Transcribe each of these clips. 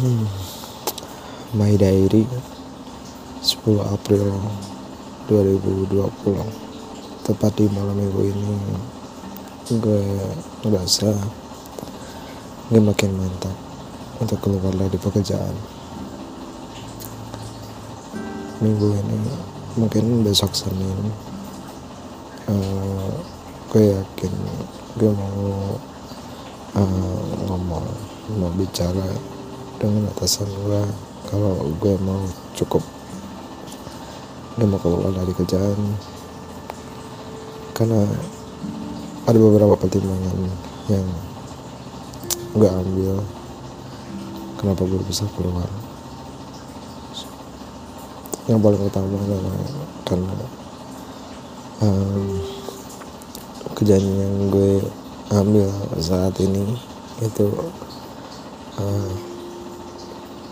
Hmm. My Diary 10 April 2020 Tepat di malam minggu ini Gue ngerasa Gue makin mantap Untuk keluar dari pekerjaan Minggu ini Mungkin besok Senin uh, Gue yakin Gue mau uh, Ngomong Mau bicara dengan atasan gue kalau gue mau cukup gue mau keluar dari kerjaan. Karena ada beberapa pertimbangan yang gue ambil. Kenapa gue bisa keluar? Yang paling utama adalah karena um, kerjaan yang gue ambil saat ini itu uh,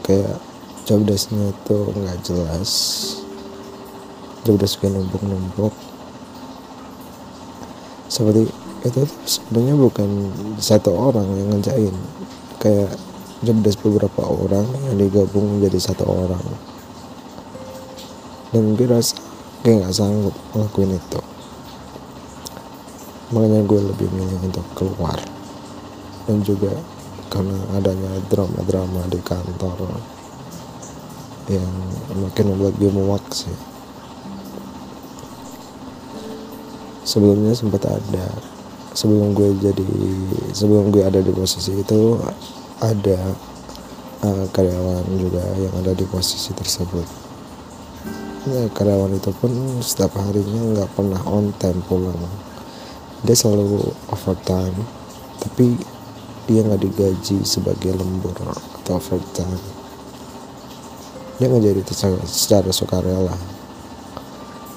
kayak job desknya itu nggak jelas. Job desknya numpuk-numpuk. Seperti itu sebenarnya bukan satu orang yang ngerjain. Kayak job desk beberapa orang yang digabung menjadi satu orang. Dan gue rasa kayak nggak sanggup ngelakuin itu. Makanya gue lebih milih untuk keluar. Dan juga karena adanya drama-drama di kantor yang makin membuat gue muak sih. Sebelumnya sempat ada. Sebelum gue jadi sebelum gue ada di posisi itu ada uh, karyawan juga yang ada di posisi tersebut. Ya, karyawan itu pun setiap harinya nggak pernah on time pulang. Dia selalu overtime tapi dia nggak digaji sebagai lembur atau overtime dia nggak jadi secara sukarela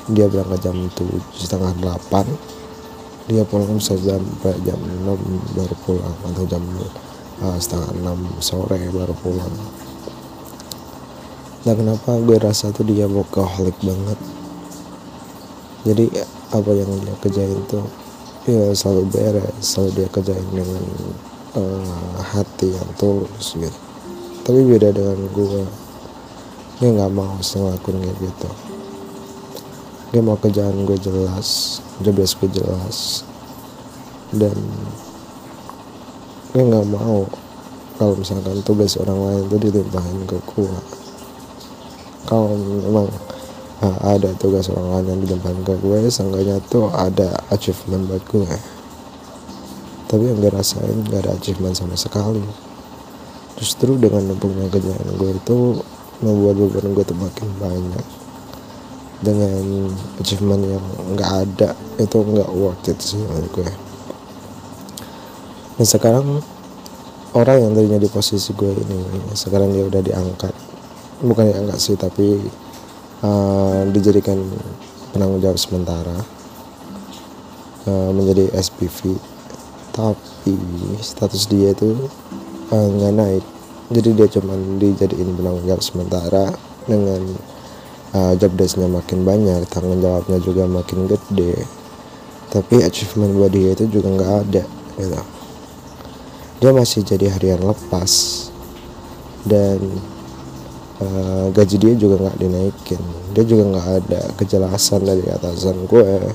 dia berangkat jam tujuh setengah delapan. Dia pulang sampai jam enam baru pulang atau jam uh, setengah enam sore baru pulang. Nah kenapa gue rasa tuh dia workaholic banget? Jadi apa yang dia kerjain tuh ya selalu beres selalu dia kerjain dengan uh, hati yang tulus gitu. Tapi beda dengan gue dia nggak mau ngelakuin kayak gitu. Dia mau kerjaan gue jelas job desk gue jelas. Dan dia nggak mau kalau misalkan tugas orang lain itu ditimpahin ke gue kalau memang uh, ada tugas orang lain yang ditimpahin ke gue seenggaknya tuh ada achievement buat gue tapi yang gue rasain gak ada achievement sama sekali. Justru dengan numpuknya kerjaan gue itu membuat beban gue tuh makin banyak. Dengan achievement yang nggak ada itu nggak worth it sih menurut gue. Dan sekarang orang yang tadinya di posisi gue ini sekarang dia udah diangkat. Bukan diangkat sih tapi uh, dijadikan penanggung jawab sementara. Uh, menjadi SPV tapi status dia itu eh, nggak uh, naik. Jadi dia cuma dijadiin penanggung jawab sementara dengan uh, job desknya makin banyak tanggung jawabnya juga makin gede. Tapi achievement buat dia itu juga nggak ada gitu. Dia masih jadi harian lepas. Dan uh, gaji dia juga nggak dinaikin. Dia juga nggak ada kejelasan dari atasan gue.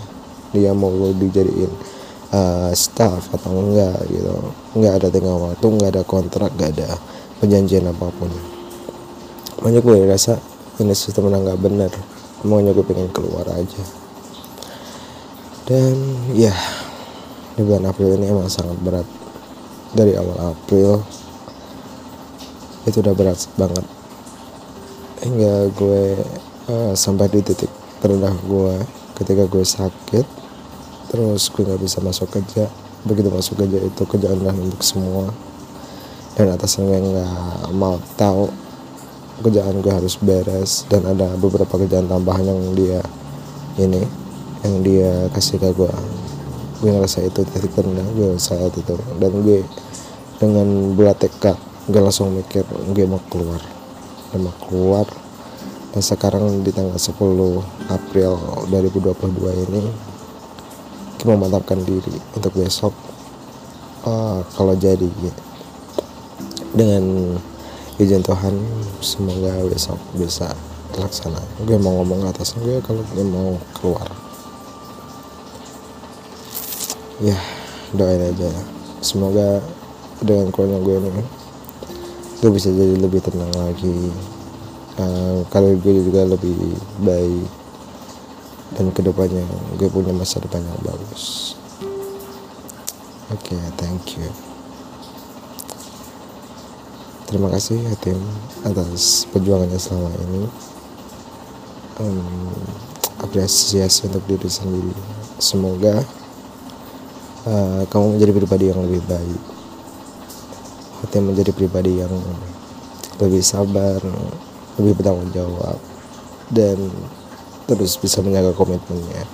Dia mau dijadiin uh, staff atau enggak gitu. Nggak ada tengah waktu nggak ada kontrak nggak ada perjanjian apa pun. Makanya gue rasa ini sistem nggak bener maunya gue pengen keluar aja. Dan ya di bulan April ini emang sangat berat. Dari awal April itu udah berat banget. Hingga gue uh, sampai di titik terendah gue ketika gue sakit terus gue nggak bisa masuk kerja. Begitu masuk kerja itu kerjaan dah untuk semua. Dan atasnya nggak mau tahu kerjaan gue harus beres. Dan ada beberapa kerjaan tambahan yang dia ini yang dia kasih ke gue gue ngerasa itu titik terendah gue saat itu. Dan gue dengan berat tekad gue langsung mikir gue mau keluar. Gue mau keluar. Dan sekarang di tanggal 10 April 2022 ini memantapkan diri untuk besok uh, kalau jadi dengan izin Tuhan semoga besok bisa terlaksana. Gue mau ngomong ke atas gue kalau gue mau keluar? Ya doain aja semoga dengan keluarnya gue ini gue bisa jadi lebih tenang lagi. Uh, kalau gue juga lebih baik dan ke depannya gue punya masa depan yang bagus. Oke okay, thank you. Terima kasih Hatim atas perjuangannya selama ini. Um, apresiasi untuk diri sendiri. Semoga uh, kamu menjadi pribadi yang lebih baik. Hatim menjadi pribadi yang lebih sabar lebih bertanggung jawab dan terus bisa menjaga komitmennya.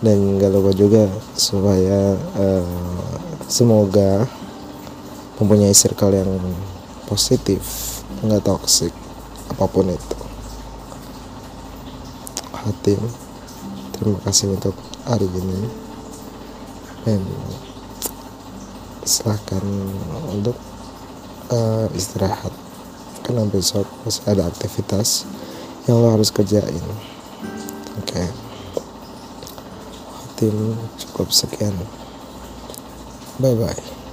Dan gak lupa juga supaya uh, semoga mempunyai circle yang positif nggak toxic apa pun itu. Hatim terima kasih untuk hari ini. Dan silahkan untuk uh, istirahat. Karena besok masih ada aktivitas yang lo harus kerjain. Oke. Okay. Hatim cukup sekian. Bye bye